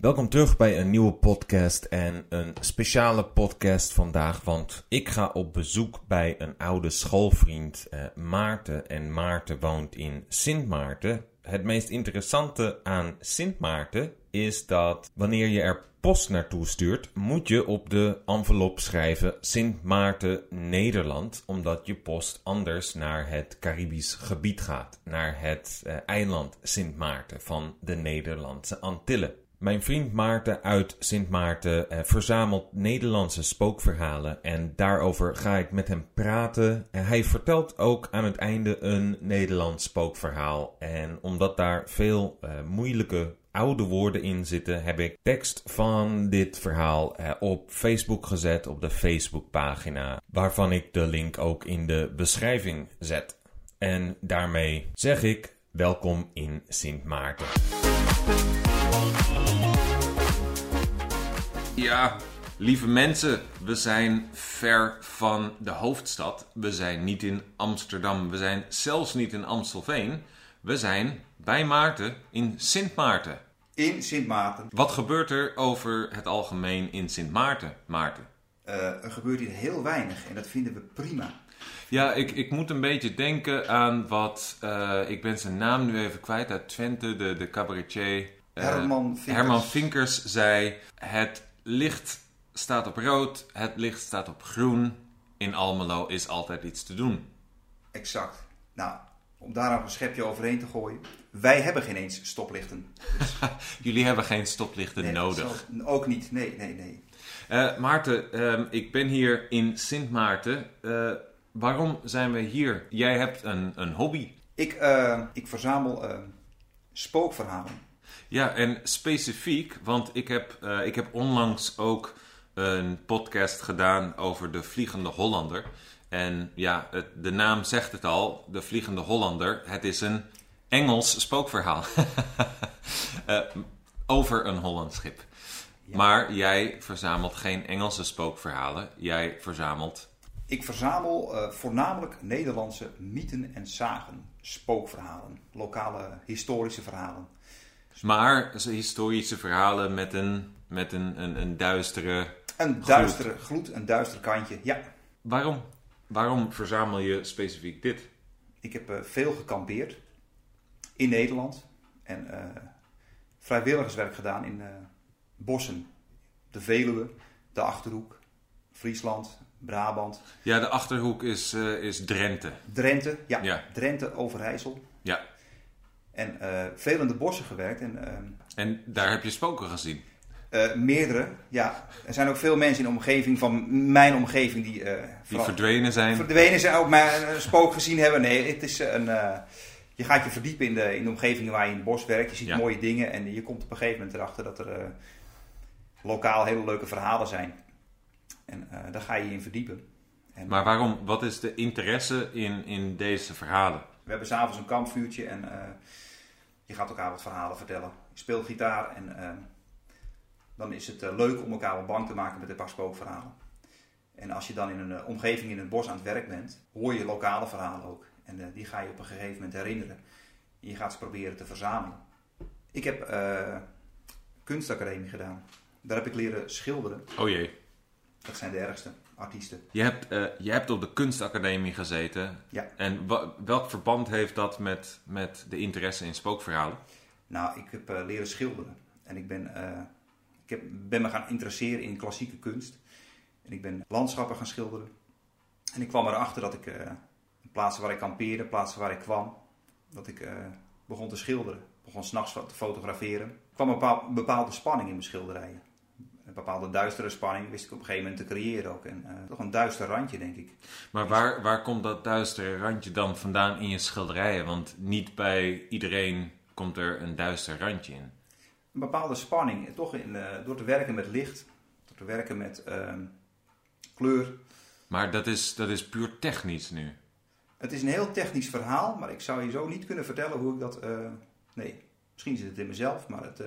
Welkom terug bij een nieuwe podcast en een speciale podcast vandaag, want ik ga op bezoek bij een oude schoolvriend, eh, Maarten. En Maarten woont in Sint Maarten. Het meest interessante aan Sint Maarten is dat wanneer je er post naartoe stuurt, moet je op de envelop schrijven Sint Maarten Nederland, omdat je post anders naar het Caribisch gebied gaat, naar het eh, eiland Sint Maarten van de Nederlandse Antillen. Mijn vriend Maarten uit Sint Maarten eh, verzamelt Nederlandse spookverhalen en daarover ga ik met hem praten. En hij vertelt ook aan het einde een Nederlands spookverhaal. En omdat daar veel eh, moeilijke oude woorden in zitten, heb ik tekst van dit verhaal eh, op Facebook gezet, op de Facebookpagina, waarvan ik de link ook in de beschrijving zet. En daarmee zeg ik welkom in Sint Maarten. Ja, lieve mensen, we zijn ver van de hoofdstad. We zijn niet in Amsterdam, we zijn zelfs niet in Amstelveen. We zijn bij Maarten in Sint Maarten. In Sint Maarten. Wat gebeurt er over het algemeen in Sint Maarten, Maarten? Uh, er gebeurt hier heel weinig en dat vinden we prima. Ja, ik, ik moet een beetje denken aan wat, uh, ik ben zijn naam nu even kwijt, uit Twente, de, de cabaretier. Uh, Herman Vinkers. Herman Vinkers zei, het licht staat op rood, het licht staat op groen. In Almelo is altijd iets te doen. Exact. Nou, om daar nog een schepje overheen te gooien. Wij hebben geen eens stoplichten. Dus... Jullie hebben geen stoplichten nee, nodig. Ook niet, nee, nee, nee. Uh, Maarten, uh, ik ben hier in Sint Maarten. Uh, waarom zijn we hier? Jij hebt een, een hobby. Ik, ik verzamel spookverhalen. Ja, en specifiek, want ik heb, ik heb onlangs ook een podcast gedaan over de Vliegende Hollander. En ja, het, de naam zegt het al, de Vliegende Hollander. Het is een Engels spookverhaal. uh, over een Hollands schip. Ja. Maar jij verzamelt geen Engelse spookverhalen. Jij verzamelt. Ik verzamel uh, voornamelijk Nederlandse mythen en zagen. Spookverhalen. Lokale historische verhalen. Maar historische verhalen met een, met een, een, een duistere. Een gloed. duistere gloed, een duister kantje, ja. Waarom? Waarom verzamel je specifiek dit? Ik heb uh, veel gekampeerd in Nederland en uh, vrijwilligerswerk gedaan in uh, bossen. De Veluwe, de Achterhoek, Friesland, Brabant. Ja, de Achterhoek is, is Drenthe. Drenthe, ja. Ja. Drenthe, Overijssel. Ja. En veel in de bossen gewerkt. En, en daar heb je spoken gezien? Uh, meerdere, ja. Er zijn ook veel mensen in de omgeving van mijn omgeving die... Uh, die verdwenen zijn. Verdwenen zijn, ook maar een spook gezien hebben. Nee, het is een... Uh, je gaat je verdiepen in de, in de omgeving waar je in het bos werkt. Je ziet Ja. mooie dingen en je komt op een gegeven moment erachter dat er lokaal hele leuke verhalen zijn. En daar ga je je in verdiepen. En, Maar waarom? Wat is de interesse in, in deze verhalen? We hebben s'avonds een kampvuurtje en je gaat elkaar wat verhalen vertellen. Je speelt gitaar en dan is het uh, leuk om elkaar wat bang te maken met een paar. En als je dan in een uh, omgeving in het bos aan het werk bent, hoor je lokale verhalen ook. En uh, die ga je op een gegeven moment herinneren. En je gaat ze proberen te verzamelen. Ik heb kunstacademie gedaan. Daar heb ik leren schilderen. Oh jee. Dat zijn de ergste artiesten. Je hebt, je hebt op de kunstacademie gezeten. Ja. En welk verband heeft dat met, met de interesse in spookverhalen? Nou, ik heb leren schilderen. En ik ben ik heb, ben me gaan interesseren in klassieke kunst. En ik ben landschappen gaan schilderen. En ik kwam erachter dat ik plaatsen waar ik kampeerde, plaatsen waar ik kwam, dat ik begon te schilderen. Begon s'nachts te fotograferen. Er kwam een bepaal, bepaalde spanning in mijn schilderijen. Een bepaalde duistere spanning wist ik op een gegeven moment te creëren ook. En uh, toch een duister randje, denk ik. Maar waar, waar komt dat duistere randje dan vandaan in je schilderijen? Want niet bij iedereen komt er een duister randje in een bepaalde spanning. Toch in, uh, door te werken met licht, door te werken met uh, kleur. Maar dat is, dat is puur technisch nu. Het is een heel technisch verhaal, maar ik zou je zo niet kunnen vertellen hoe ik dat. Nee, misschien zit het in mezelf, maar het,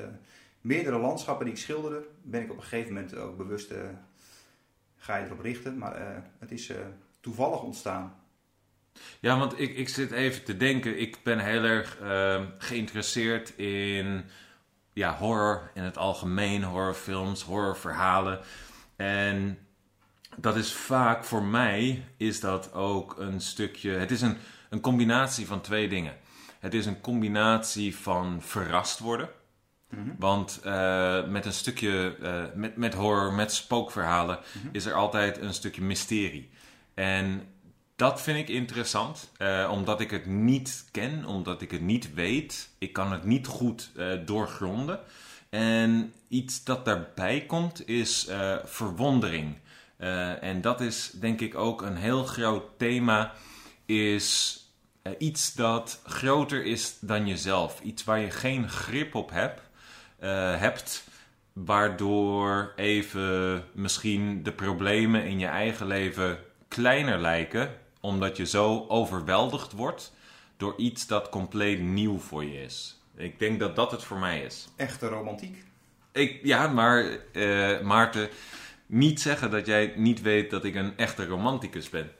meerdere landschappen die ik schilderde, ben ik op een gegeven moment ook bewust. ga je erop richten, maar het is toevallig ontstaan. Ja, want ik, ik zit even te denken. Ik ben heel erg geïnteresseerd in ja, horror in het algemeen, horrorfilms, horrorverhalen. En dat is vaak voor mij is dat ook een stukje. Het is een, een combinatie van twee dingen. Het is een combinatie van verrast worden. Want uh, met een stukje, uh, met, met horror, met spookverhalen, is er altijd een stukje mysterie. En dat vind ik interessant, uh, omdat ik het niet ken, omdat ik het niet weet. Ik kan het niet goed doorgronden. En iets dat daarbij komt is verwondering. en dat is denk ik ook een heel groot thema, is iets dat groter is dan jezelf. Iets waar je geen grip op hebt. Uh, hebt, waardoor even misschien de problemen in je eigen leven kleiner lijken, omdat je zo overweldigd wordt door iets dat compleet nieuw voor je is. Ik denk dat dat het voor mij is. Echte romantiek. Ik, ja, maar uh, Maarten, niet zeggen dat jij niet weet dat ik een echte romanticus ben.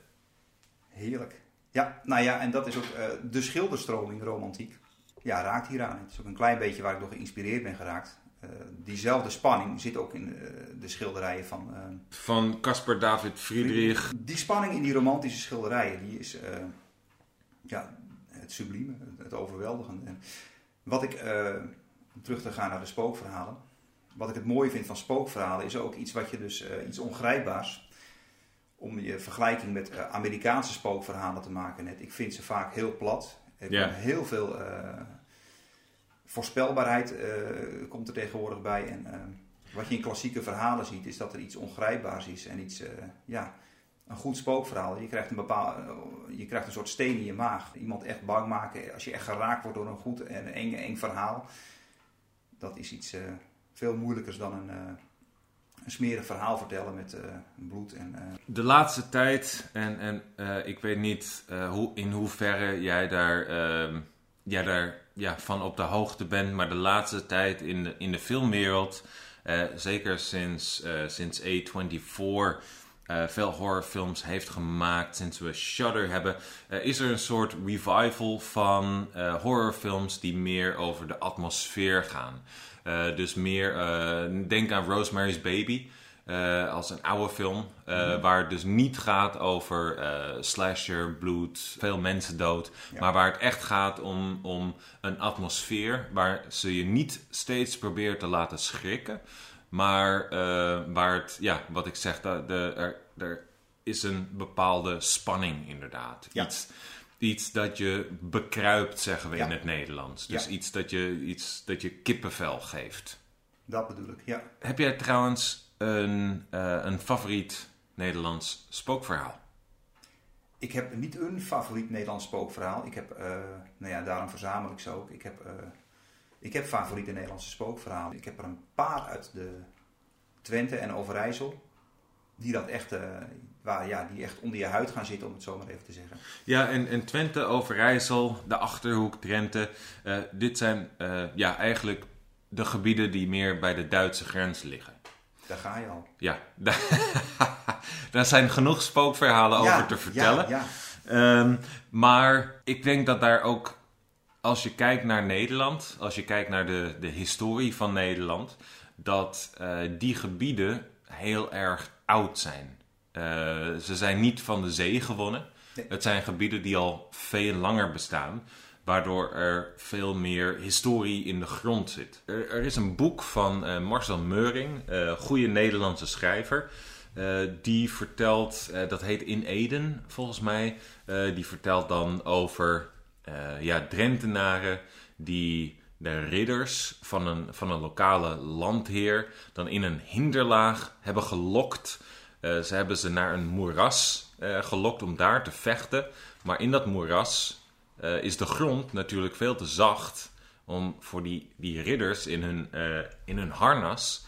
Heerlijk. Ja, nou ja, en dat is ook uh, de schilderstroming romantiek ja, raakt hier aan. Het is ook een klein beetje waar ik door geïnspireerd ben geraakt. Uh, diezelfde spanning zit ook in uh, de schilderijen van... Uh, van Caspar David Friedrich. Die spanning in die romantische schilderijen, die is ja, het sublieme, het overweldigende. En wat ik, om terug te gaan naar de spookverhalen, wat ik het mooie vind van spookverhalen is ook iets wat je dus, iets ongrijpbaars, om je vergelijking met Amerikaanse spookverhalen te maken net. Ik vind ze vaak heel plat, er ja. heel veel uh, voorspelbaarheid uh, komt er tegenwoordig bij. En uh, wat je in klassieke verhalen ziet, is dat er iets ongrijpbaars is en iets, ja, een goed spookverhaal. Je krijgt een, bepaalde, je krijgt een soort steen in je maag. Iemand echt bang maken, als je echt geraakt wordt door een goed en eng, eng verhaal. Dat is iets veel moeilijkers dan een een smerig verhaal vertellen met uh, bloed. En, uh... De laatste tijd, en, en uh, ik weet niet hoe, in hoeverre jij daar, ehm, jij daar ja, van op de hoogte bent, maar de laatste tijd in de, in de filmwereld, zeker sinds, sinds A24. Veel horrorfilms heeft gemaakt sinds we Shudder hebben, is er een soort revival van horrorfilms die meer over de atmosfeer gaan. Dus meer, denk aan Rosemary's Baby. Als een oude film. Mm -hmm. Waar het dus niet gaat over slasher, bloed, veel mensen dood. Ja. Maar waar het echt gaat om, om een atmosfeer. Waar ze je niet steeds probeert te laten schrikken. Maar waar het, ja, wat ik zeg, de, de, er, er is een bepaalde spanning inderdaad. Ja. Iets, iets dat je bekruipt, zeggen we ja. in het Nederlands. Dus ja. iets, dat je, iets dat je kippenvel geeft. Dat bedoel ik, ja. Heb jij trouwens een, uh, een favoriet Nederlands spookverhaal? Ik heb niet een favoriet Nederlands spookverhaal. Ik heb, uh, nou ja, daarom verzamel ik ze ook. Ik heb, ik heb favoriete Nederlandse spookverhalen. Ik heb er een paar uit de Twente en Overijssel die dat echt, uh, waar, ja, die echt onder je huid gaan zitten, om het zo maar even te zeggen. Ja, en, en Twente, Overijssel, de Achterhoek, Drenthe, uh, dit zijn uh, ja, eigenlijk de gebieden die meer bij de Duitse grens liggen. Daar ga je al. Ja, daar zijn genoeg spookverhalen ja, over te vertellen. Ja, ja. Um, maar ik denk dat daar ook, als je kijkt naar Nederland, als je kijkt naar de, de historie van Nederland, dat die gebieden heel erg oud zijn. Uh, ze zijn niet van de zee gewonnen. Nee. Het zijn gebieden die al veel langer bestaan, waardoor er veel meer historie in de grond zit. Er, er is een boek van uh, Marcel Meuring, goede Nederlandse schrijver. die vertelt, dat heet In Eden volgens mij. die vertelt dan over ja, Drentenaren die de ridders van een, van een lokale landheer dan in een hinderlaag hebben gelokt. Uh, ze hebben ze naar een moeras uh, gelokt om daar te vechten. Maar in dat moeras is de grond natuurlijk veel te zacht om voor die, die ridders in hun, in hun harnas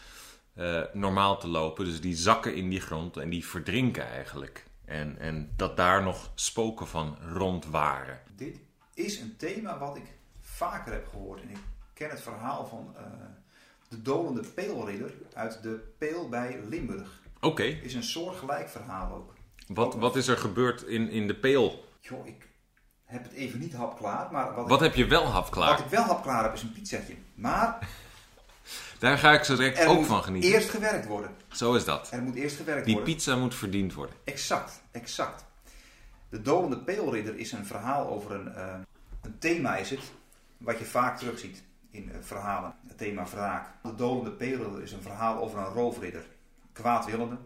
normaal te lopen. Dus die zakken in die grond en die verdrinken eigenlijk. En, en dat daar nog spoken van rond waren. Dit is een thema wat ik vaker heb gehoord. En ik ken het verhaal van uh, de dolende peelridder uit de Peel bij Limburg. Oké. Okay. Is een soortgelijk verhaal ook. Wat, ook wat is er gebeurd in, in de Peel? Joh, ik heb het even niet hapklaar. Maar wat wat ik, heb je wel hapklaar? Wat ik wel hapklaar heb is een pizzatje. Maar Daar ga ik zo direct Er ook moet van genieten. eerst gewerkt worden. Zo is dat. Er moet eerst gewerkt Die worden. pizza moet verdiend worden. Exact, exact. De Dolende Peelridder is een verhaal over een, eh, een thema is het, wat je vaak terugziet in eh, verhalen. Het thema wraak. De Dolende Peelridder is een verhaal over een roofridder. Kwaadwillende.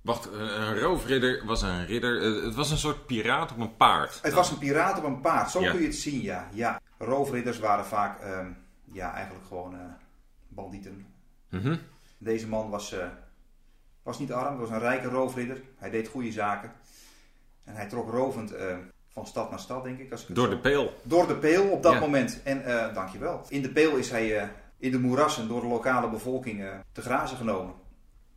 Wacht, een een roofridder was een ridder. eh, Het was een soort piraat op een paard. Het was een piraat op een paard, zo Ja. kun je het zien, ja. ja. Roofridders waren vaak, ehm, ja, eigenlijk gewoon eh, bandieten. Mhm. Deze man was, eh, was niet arm, was een rijke roofridder. Hij deed goede zaken. En hij trok rovend eh, van stad naar stad, denk ik. Als ik Door de peel. Door de peel op dat Ja. moment. En eh, dankjewel. In de peel is hij eh, in de moerassen door de lokale bevolking te grazen genomen.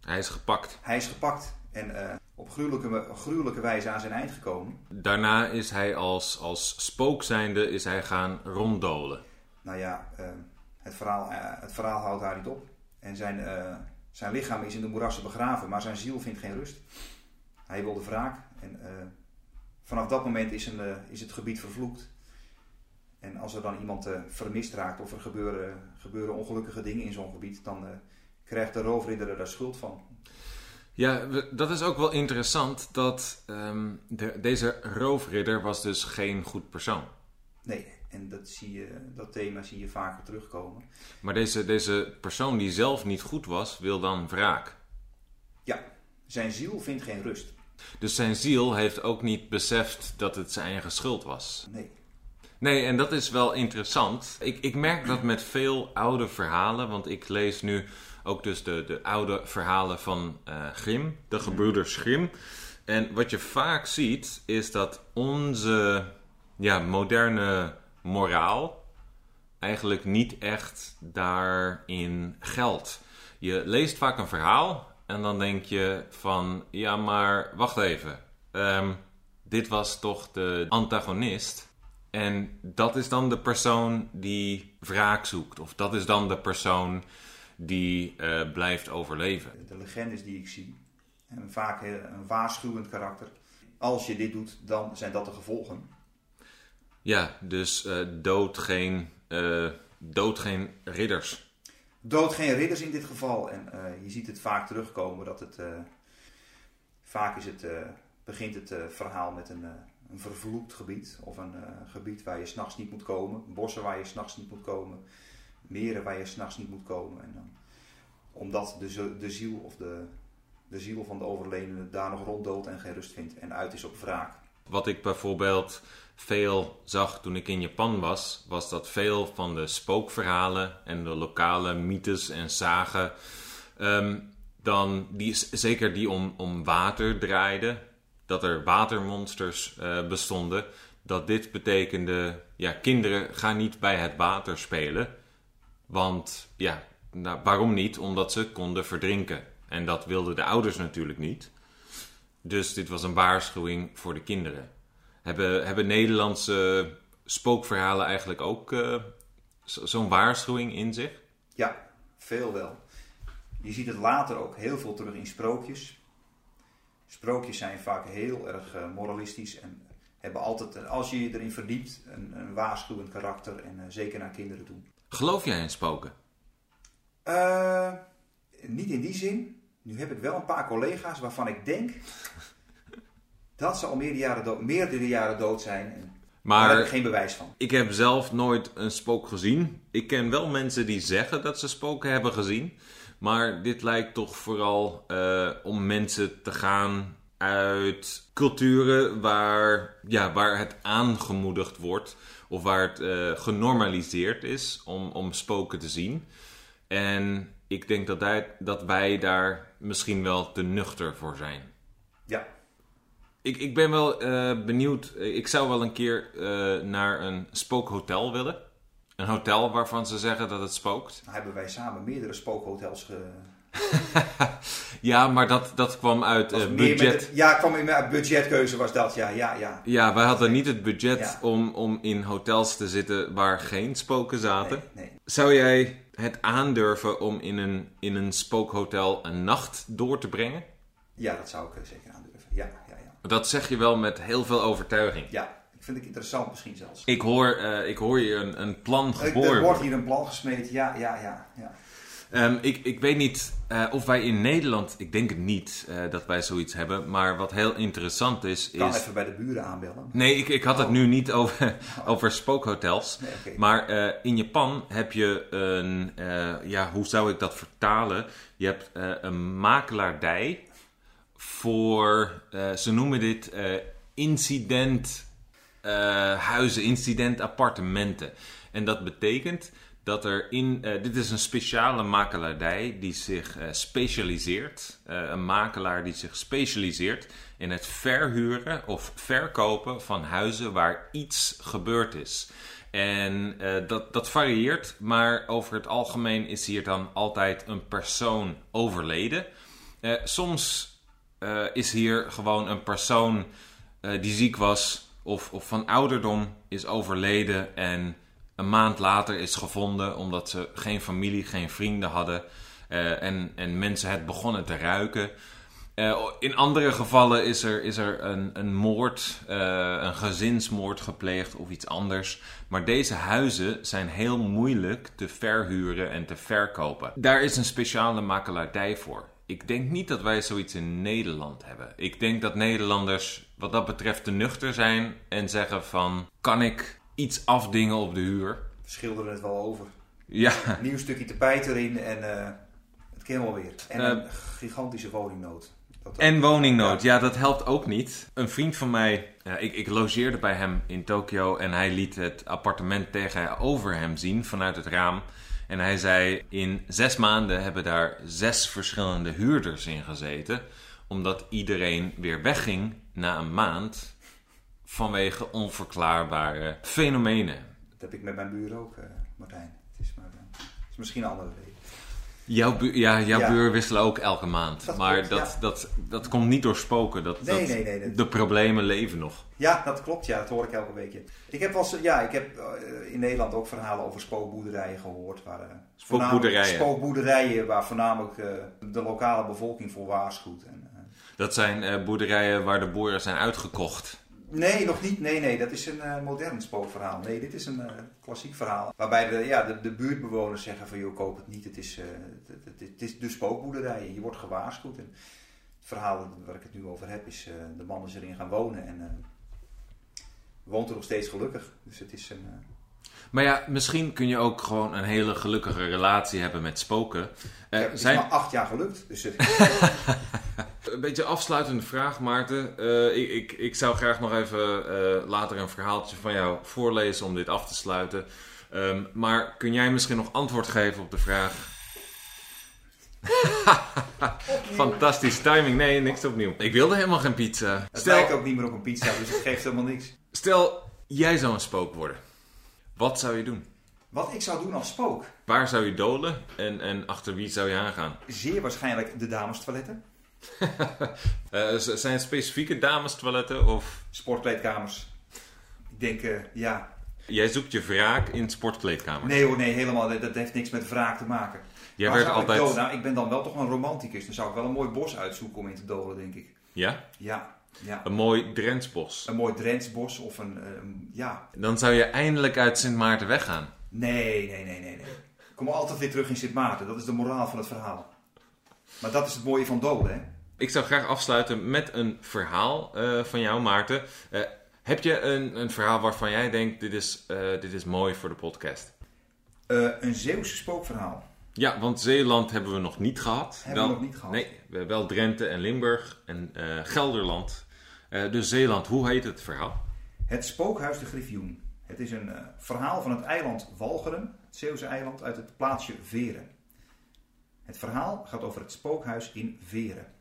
Hij is gepakt. Hij is gepakt en op gruwelijke, gruwelijke wijze aan zijn eind gekomen. Daarna is hij als, als spook zijnde is hij gaan ronddolen. Nou ja, het, verhaal, het verhaal houdt daar niet op. En zijn, zijn lichaam is in de moerassen begraven, maar zijn ziel vindt geen rust. Hij wilde wraak. En vanaf dat moment is, een, eh, is het gebied vervloekt. En als er dan iemand eh, vermist raakt of er gebeuren, gebeuren ongelukkige dingen in zo'n gebied, dan eh, krijgt de roofridder er daar schuld van. Ja, we- dat is ook wel interessant dat ehm, de, deze roofridder was dus geen goed persoon. Nee, en dat, zie je, dat thema zie je vaker terugkomen. Maar deze, deze persoon die zelf niet goed was, wil dan wraak. Ja, zijn ziel vindt geen rust. Dus zijn ziel heeft ook niet beseft dat het zijn eigen schuld was. Nee. Nee, en dat is wel interessant. Ik, ik merk dat met veel oude verhalen, want ik lees nu ook dus de, de oude verhalen van eh Grimm, de gebroeders Grimm. En wat je vaak ziet, is dat onze ja, moderne moraal eigenlijk niet echt daarin geldt. Je leest vaak een verhaal en dan denk je van, ja maar wacht even, Ehm, dit was toch de antagonist. En dat is dan de persoon die wraak zoekt. Of dat is dan de persoon die eh, blijft overleven. De legendes die ik zie, en vaak een waarschuwend karakter. Als je dit doet, dan zijn dat de gevolgen. Ja, dus eh, dood, geen, eh, dood geen ridders. Dood geen ridders in dit geval. En eh, je ziet het vaak terugkomen dat het. eh, vaak is het, eh, begint het verhaal met een, een vervloekt gebied. Of een gebied waar je s'nachts niet moet komen. Bossen waar je s'nachts niet moet komen. Meren waar je s'nachts niet moet komen. En dan, omdat de, de ziel of de, de ziel van de overledene daar nog ronddoodt en geen rust vindt. En uit is op wraak. Wat ik bijvoorbeeld veel zag toen ik in Japan was, was dat veel van de spookverhalen en de lokale mythes en zagen, ehm, dan die, zeker die om, om water draaiden, dat er watermonsters eh, bestonden, dat dit betekende, ja, kinderen gaan niet bij het water spelen, want ja, nou, waarom niet? Omdat ze konden verdrinken. En dat wilden de ouders natuurlijk niet. Dus dit was een waarschuwing voor de kinderen. Hebben, hebben Nederlandse spookverhalen eigenlijk ook eh, zo- zo'n waarschuwing in zich? Ja, veel wel. Je ziet het later ook heel veel terug in sprookjes. Sprookjes zijn vaak heel erg eh, moralistisch en hebben altijd, eh, als je je erin verdiept, een, een waarschuwend karakter en zeker naar kinderen toe. Geloof jij in spoken? Niet in die zin. Nu heb ik wel een paar collega's waarvan ik denk dat ze al meerdere jaren, dood, meerdere jaren dood zijn. En daar heb ik Maar geen bewijs van. ik heb zelf nooit een spook gezien. Ik ken wel mensen die zeggen dat ze spoken hebben gezien. Maar dit lijkt toch vooral eh, om mensen te gaan uit culturen waar, ja, waar het aangemoedigd wordt. Of waar het eh, genormaliseerd is om, om spoken te zien. En ik denk dat, wij- dat wij daar misschien wel te nuchter voor zijn. Ja, Ik, ik ben wel eh, benieuwd. Ik zou wel een keer eh, naar een spookhotel willen. Een hotel waarvan ze zeggen dat het spookt. hebben wij samen meerdere spookhotels ge... Ja, maar dat, dat kwam uit eh, budget. het- ja, kwam in uit budgetkeuze was dat, ja, ja, ja. Ja, wij hadden niet het budget Ja. om, om in hotels te zitten waar geen spoken zaten. Nee, nee. Zou jij het aandurven om in een, in een spookhotel een nacht door te brengen? Ja, dat zou ik eh, zeker aandurven. Ja, ja, ja. Dat zeg je wel met heel veel overtuiging. Ja, ik vind het interessant misschien zelfs. Ik hoor, eh, ik hoor je een, een plan Er- Er geboren. wordt hier een plan gesmeed, ja, ja, ja. ja. Ehm, ik, ik weet niet eh, of wij in Nederland, ik denk het niet eh, dat wij zoiets hebben. Maar wat heel interessant is. Ik kan is even bij de buren aanbellen. nee, ik, ik had het Oh. nu niet over, over spookhotels. Nee. Maar eh, in Japan heb je een, ja, hoe zou ik dat vertalen? Je hebt een makelaardij voor, ze noemen dit incident huizen, incident appartementen. En dat betekent dat er in, eh, dit is een speciale makelaardij die zich eh, specialiseert, eh, een makelaar die zich specialiseert in het verhuren of verkopen van huizen waar iets gebeurd is. En dat, dat varieert, maar over het algemeen is hier dan altijd een persoon overleden. Soms is hier gewoon een persoon die ziek was of, of van ouderdom is overleden en een maand later is gevonden omdat ze geen familie, geen vrienden hadden eh, en, en mensen het begonnen te ruiken. Eh, in andere gevallen is er, is er een, een moord, eh, een gezinsmoord gepleegd of iets anders. Maar deze huizen zijn heel moeilijk te verhuren en te verkopen. Daar is een speciale makelaardij voor. Ik denk niet dat wij zoiets in Nederland hebben. Ik denk dat Nederlanders wat dat betreft te nuchter zijn en zeggen van... kan ik iets afdingen op de huur? We schilderen het wel over. Ja, Nieuw stukje tapijt erin en eh, het kan wel weer. En Eh, een gigantische woningnood. Dat En woningnood, ja, dat helpt ook niet. Een vriend van mij, ja, ik, ik logeerde bij hem in Tokio en hij liet het appartement tegenover hem zien vanuit het raam. En hij zei: In zes maanden hebben daar zes verschillende huurders in gezeten, omdat iedereen weer wegging na een maand vanwege onverklaarbare fenomenen. Dat heb ik met mijn buren ook, eh, Martijn. Het is, maar, eh, het is misschien een andere reden. Jouw, bu- ja, jouw Ja. buur wisselen ook elke maand. Dat maar klopt, dat, ja. dat, dat komt niet door spoken. Dat, Nee, dat, nee, nee, dat- De problemen leven nog. Ja, dat klopt. Ja, dat hoor ik elke week. Ik heb, wel, eens- ja, ik heb eh, in Nederland ook verhalen over spookboerderijen gehoord. Waar, eh, Spookboerderijen. waar voornamelijk de lokale bevolking voor waarschuwt. En, Dat zijn boerderijen waar de boeren zijn uitgekocht. Nee, nog niet. Nee, nee, dat is een eh, modern spookverhaal. Nee, dit is een eh, klassiek verhaal. Waarbij de, ja, de, de buurtbewoners zeggen van, joh, koop het niet. Het is, eh, het, het- het is de spookboerderijen. Je wordt gewaarschuwd. En het verhaal waar ik het nu over heb is, de man is erin gaan wonen en woont er nog steeds gelukkig. Dus het is een... Maar ja, misschien kun je ook gewoon een hele gelukkige relatie hebben met spoken. Het is zijn, maar acht jaar gelukt. Dus het- Een beetje afsluitende vraag, Maarten. Eh, ik, ik, ik zou graag nog even eh, later een verhaaltje van jou voorlezen om dit af te sluiten. Ehm, maar kun jij misschien nog antwoord geven op de vraag? Fantastisch timing. Nee, niks opnieuw. Ik wilde helemaal geen pizza. het lijkt Stel, ook niet meer op een pizza, dus het geeft helemaal niks. stel, jij zou een spook worden. Wat zou je doen? Wat ik zou doen als spook? Waar zou je dolen en, en achter wie zou je aangaan? Zeer waarschijnlijk de damestoiletten, Eh, z- zijn het specifieke damestoiletten of sportkleedkamers. Ik denk, eh, ja. jij zoekt je wraak in sportkleedkamers? Nee hoor, nee, helemaal. Dat heeft niks met wraak te maken. Jij werd ik altijd... doden? Nou, ik ben dan wel toch een romanticus. Dan zou ik wel een mooi bos uitzoeken om in te dolen, denk ik. Ja? Ja, ja. Een mooi Drentsbos. Een mooi Drentsbos of een, eh, ja. Dan zou je eindelijk uit Sint Maarten weggaan. Nee, nee, nee, nee, nee. Ik kom altijd weer terug in Sint Maarten. Dat is de moraal van het verhaal. Maar dat is het mooie van doden, hè. Ik zou graag afsluiten met een verhaal eh, van jou, Maarten. Eh, heb je een, een verhaal waarvan jij denkt, dit is, eh, dit is mooi voor de podcast? Een Zeeuwse spookverhaal. Ja, want Zeeland hebben we nog niet gehad. Hebben we nog niet gehad. Nee, we hebben wel Drenthe en Limburg en Gelderland. Dus Zeeland, hoe heet het verhaal? Het spookhuis de Griffioen. Het is een verhaal van het eiland Walcheren, het Zeeuwse eiland, uit het plaatsje Veren. Het verhaal gaat over het spookhuis in Veren.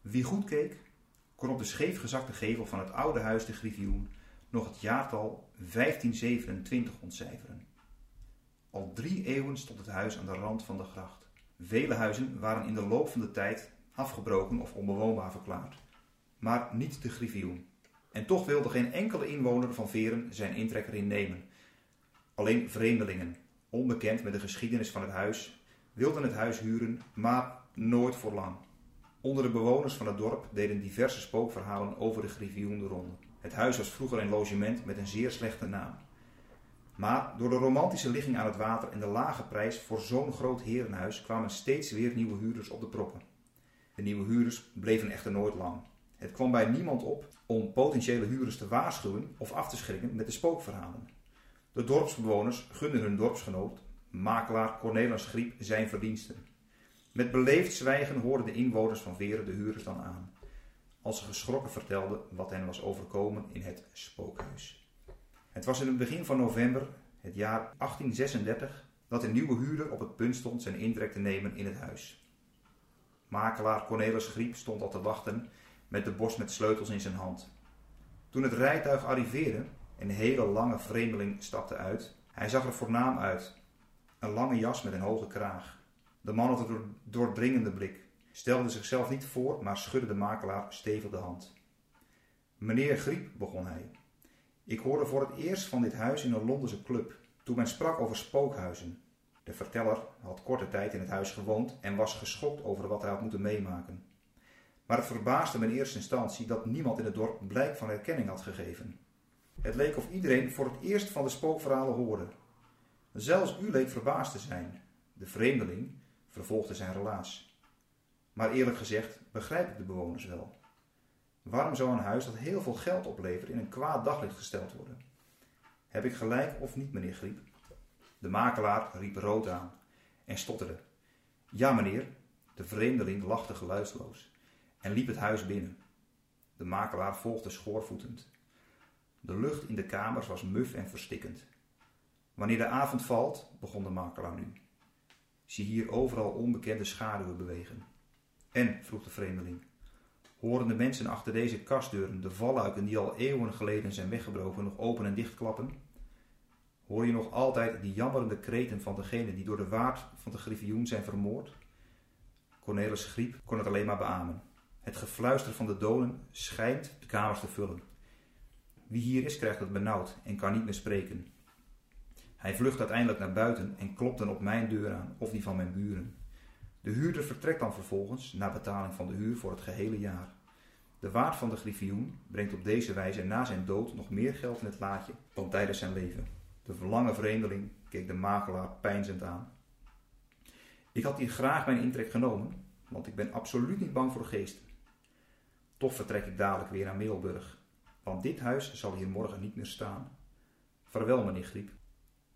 Wie goed keek, kon op de scheefgezakte gevel van het oude huis de Griffioen nog het jaartal 1527 ontcijferen. Al drie eeuwen stond het huis aan de rand van de gracht. Vele huizen waren in de loop van de tijd afgebroken of onbewoonbaar verklaard. Maar niet de Griffioen. En toch wilde geen enkele inwoner van Veren zijn intrek erin nemen. Alleen vreemdelingen, onbekend met de geschiedenis van het huis, wilden het huis huren, maar nooit voor lang. Onder de bewoners van het dorp deden diverse spookverhalen over de Griffioen de ronde. Het huis was vroeger een logement met een zeer slechte naam. Maar door de romantische ligging aan het water en de lage prijs voor zo'n groot herenhuis kwamen steeds weer nieuwe huurders op de proppen. De nieuwe huurders bleven echter nooit lang. Het kwam bij niemand op om potentiële huurders te waarschuwen of af te schrikken met de spookverhalen. De dorpsbewoners gunden hun dorpsgenoot, makelaar Cornelis Griep, zijn verdiensten. Met beleefd zwijgen hoorden de inwoners van Veren de huurders dan aan, als ze geschrokken vertelden wat hen was overkomen in het spookhuis. Het was in het begin van november, het jaar 1836, dat een nieuwe huurder op het punt stond zijn intrek te nemen in het huis. Makelaar Cornelis Griep stond al te wachten met de bos met sleutels in zijn hand. Toen het rijtuig arriveerde, een hele lange vreemdeling stapte uit. Hij zag er voornaam uit. Een lange jas met een hoge kraag. De man had een doordringende blik, stelde zichzelf niet voor, maar schudde de makelaar stevig de hand. Meneer Griep, begon hij. Ik hoorde voor het eerst van dit huis in een Londense club, toen men sprak over spookhuizen. De verteller had korte tijd in het huis gewoond en was geschokt over wat hij had moeten meemaken. Maar het verbaasde me in eerste instantie dat niemand in het dorp blijk van herkenning had gegeven. Het leek of iedereen voor het eerst van de spookverhalen hoorde. Zelfs u leek verbaasd te zijn. De vreemdeling vervolgde zijn relaas. Maar eerlijk gezegd begrijp ik de bewoners wel. Waarom zou een huis dat heel veel geld oplevert in een kwaad daglicht gesteld worden? Heb ik gelijk of niet, meneer Griep? De makelaar riep rood aan en stotterde. Ja, meneer. De vreemdeling lachte geluidsloos en liep het huis binnen. De makelaar volgde schoorvoetend. De lucht in de kamers was muf en verstikkend. Wanneer de avond valt, begon de makelaar nu. Zie hier overal onbekende schaduwen bewegen. En, vroeg de vreemdeling, horen de mensen achter deze kastdeuren de valluiken die al eeuwen geleden zijn weggebroken nog open en dichtklappen? Hoor je nog altijd die jammerende kreten van degenen die door de waard van de griffioen zijn vermoord? Cornelis Griep kon het alleen maar beamen. Het gefluister van de doden schijnt de kamers te vullen. Wie hier is, krijgt het benauwd en kan niet meer spreken. Hij vlucht uiteindelijk naar buiten en klopt dan op mijn deur aan of die van mijn buren. De huurder vertrekt dan vervolgens, na betaling van de huur voor het gehele jaar. De waard van de griffioen brengt op deze wijze na zijn dood nog meer geld in het laadje dan tijdens zijn leven. De verlange vreemdeling keek de makelaar pijnzend aan. Ik had hier graag mijn intrek genomen, want ik ben absoluut niet bang voor geesten. Toch vertrek ik dadelijk weer naar Middelburg, want dit huis zal hier morgen niet meer staan. Vaarwel, meneer Griep.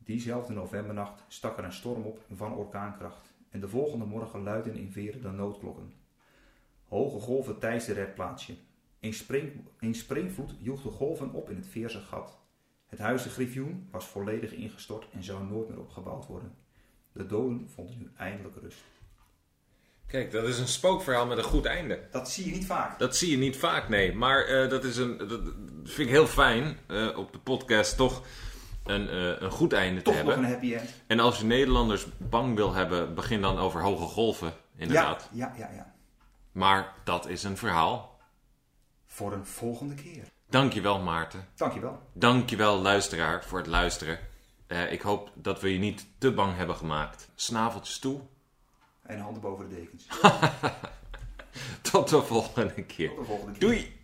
Diezelfde novembernacht stak er een storm op van orkaankracht en de volgende morgen luidden in Veren de noodklokken. Hoge golven teisten het plaatsje. Een, spring, een springvloed joeg de golven op in het Veerse gat. Het huis de Griffioen was volledig ingestort en zou nooit meer opgebouwd worden. De doden vonden nu eindelijk rust. Kijk, dat is een spookverhaal met een goed einde. Dat zie je niet vaak. Dat zie je niet vaak, nee. Maar uh, dat, is een, dat vind ik heel fijn uh, op de podcast toch een, uh, een goed einde Toch te hebben. nog een happy end. En als je Nederlanders bang wil hebben, begin dan over hoge golven, inderdaad. Ja, ja, ja, ja. Maar dat is een verhaal. Voor een volgende keer. Dankjewel Maarten. Dankjewel. Dankjewel luisteraar voor het luisteren. Uh, ik hoop dat we je niet te bang hebben gemaakt. Snaveltjes toe. En handen boven de dekens. Tot de volgende keer. Tot de volgende keer. Doei!